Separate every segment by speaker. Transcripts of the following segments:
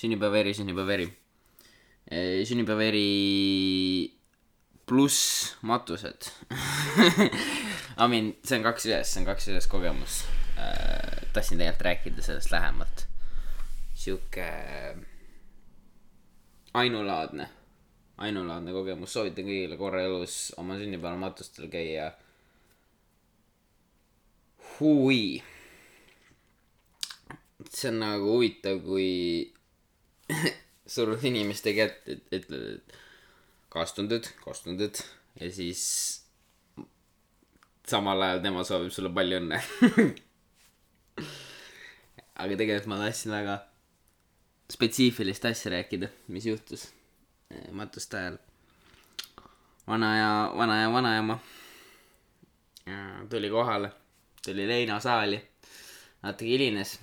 Speaker 1: sünnipäevaeri, sünnipäevaeri. sünnipäevaeri pluss matused. I mean, see on kaks ühes, see on kaks ühes kogemus. tahtsin tegelikult rääkida sellest lähemalt. sihuke ainulaadne, ainulaadne kogemus, soovitan kõigile korra elus oma sünnipäeval matustel käia. huvi see on nagu huvitav, kui surud inimeste kätte, et ütled, et kaastunded, kaastunded ja siis samal ajal tema soovib sulle palju õnne. aga tegelikult ma tahtsin väga spetsiifilist asja rääkida, mis juhtus eh, matuste ajal. vana ja, vana ja vanaema ja tuli kohale, tuli leinasaali, natuke hilines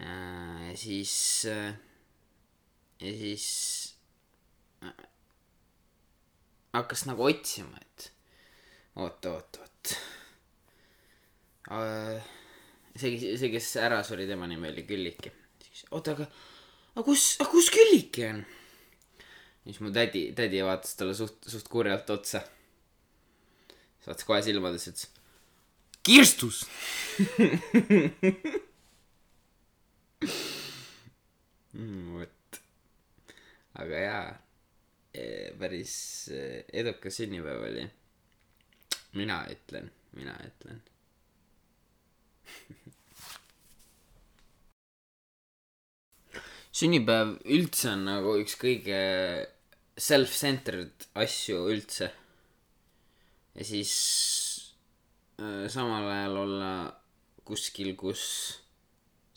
Speaker 1: ja siis, ja siis äh, hakkas nagu otsima, et oot, oot, oot. see, see, kes ära suri, tema nimi oli Külliki. oota, aga, aga kus, aga kus Külliki on? siis mu tädi, tädi vaatas talle suht, suht kurjalt otsa. siis vaatas kohe silmadesse, ütles kirstus. vot, aga jaa, päris eh, edukas sünnipäev oli. mina ütlen, mina ütlen. sünnipäev üldse on nagu üks kõige self-centered asju üldse. ja siis äh, samal ajal olla kuskil, kus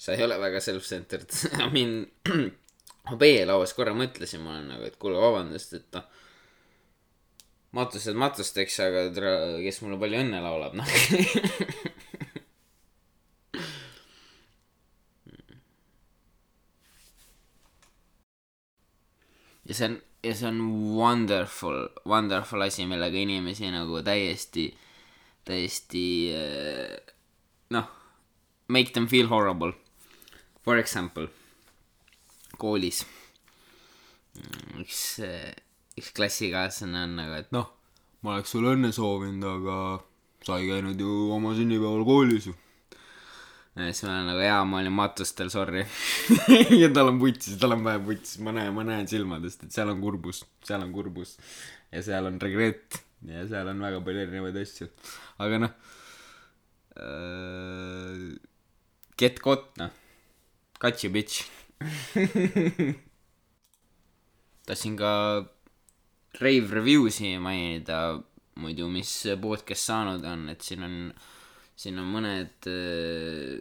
Speaker 1: sa ei ole väga self-centered. I mean, ma peelauas korra mõtlesin, ma olen nagu, et kuule, vabandust, et noh. matused matusteks, aga tere, kes mulle palju õnne laulab, noh. ja see on, ja see on wonderful, wonderful asi, millega inimesi nagu täiesti, täiesti eh, noh, make them feel horrible. For example, koolis mm, üks, üks klassikaaslane on nagu, et noh, ma oleks sulle õnne soovinud, aga sa ei käinud ju oma sünnipäeval koolis ju. ja siis ma olen nagu jaa, ma olin matustel, sorry. ja tal on putsis, tal on vähe putsis, ma näen, ma näen silmadest, et seal on kurbus, seal on kurbus. ja seal on regret ja seal on väga palju erinevaid asju. aga noh äh,, get got noh, you bitch. tahtsin ka rave review'si mainida muidu, mis podcast saanud on, et siin on, siin on mõned äh,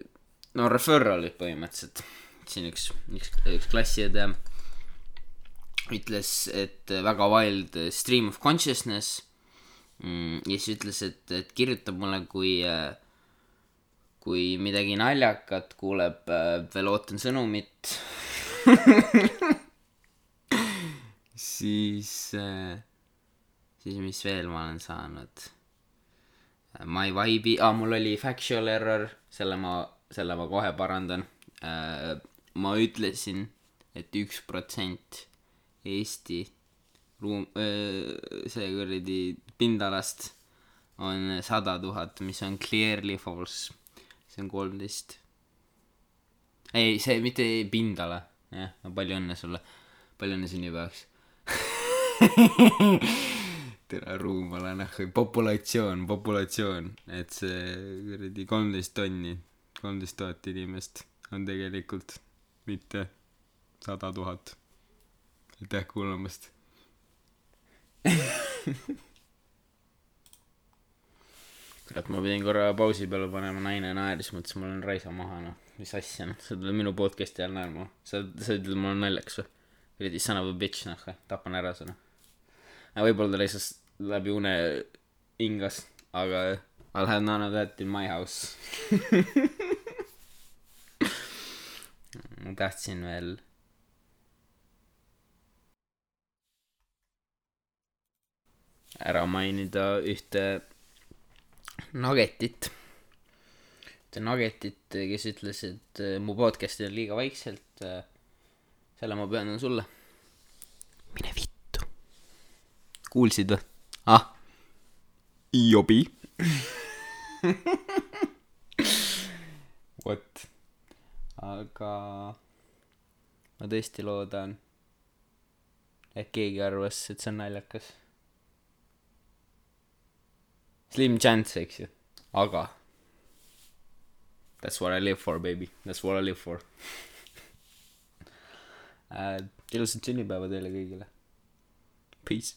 Speaker 1: no referral'id põhimõtteliselt. siin üks, üks, üks klassiõde ütles, et väga wild stream of consciousness mm, ja siis ütles, et, et kirjutab mulle, kui äh, kui midagi naljakat kuuleb, veel ootan sõnumit. siis, siis mis veel ma olen saanud? My Vibe'i ah,, mul oli factual error, selle ma, selle ma kohe parandan. ma ütlesin, et üks protsent Eesti ruum, see kuradi pindalast on sada tuhat, mis on clearly false see on kolmteist. ei, see mitte pindala, jah, palju õnne sulle, palju õnne sünnipäevaks. tere, ruumala nahku, populatsioon, populatsioon, et see kuradi kolmteist tonni, kolmteist tuhat inimest on tegelikult mitte sada tuhat. aitäh kuulamast. kurat, ma pidin korra pausi peale panema, naine naeris, mõtlesin, ma olen raisa maha, noh, mis asja, noh, sa tuled minu podcast'i ajal naerma, sa, sa ütled, mul on naljakas või? kuradi son of a bitch, noh, tapan ära su, noh. võib-olla ta lihtsalt läbi une hingas, aga I will have none of that in my house. ma tahtsin veel ära mainida ühte Nuggetit, Nuggetit, kes ütles, et äh, mu podcast'il on liiga vaikselt. selle ma pühendan sulle. mine vittu. kuulsid või? ah. jobi. vot. aga ma tõesti loodan, et keegi arvas, et see on naljakas. Slim chance, eks ju, aga That's what I live for, baby, that's what I live for äh,. ilusat sünnipäeva teile kõigile. Peace.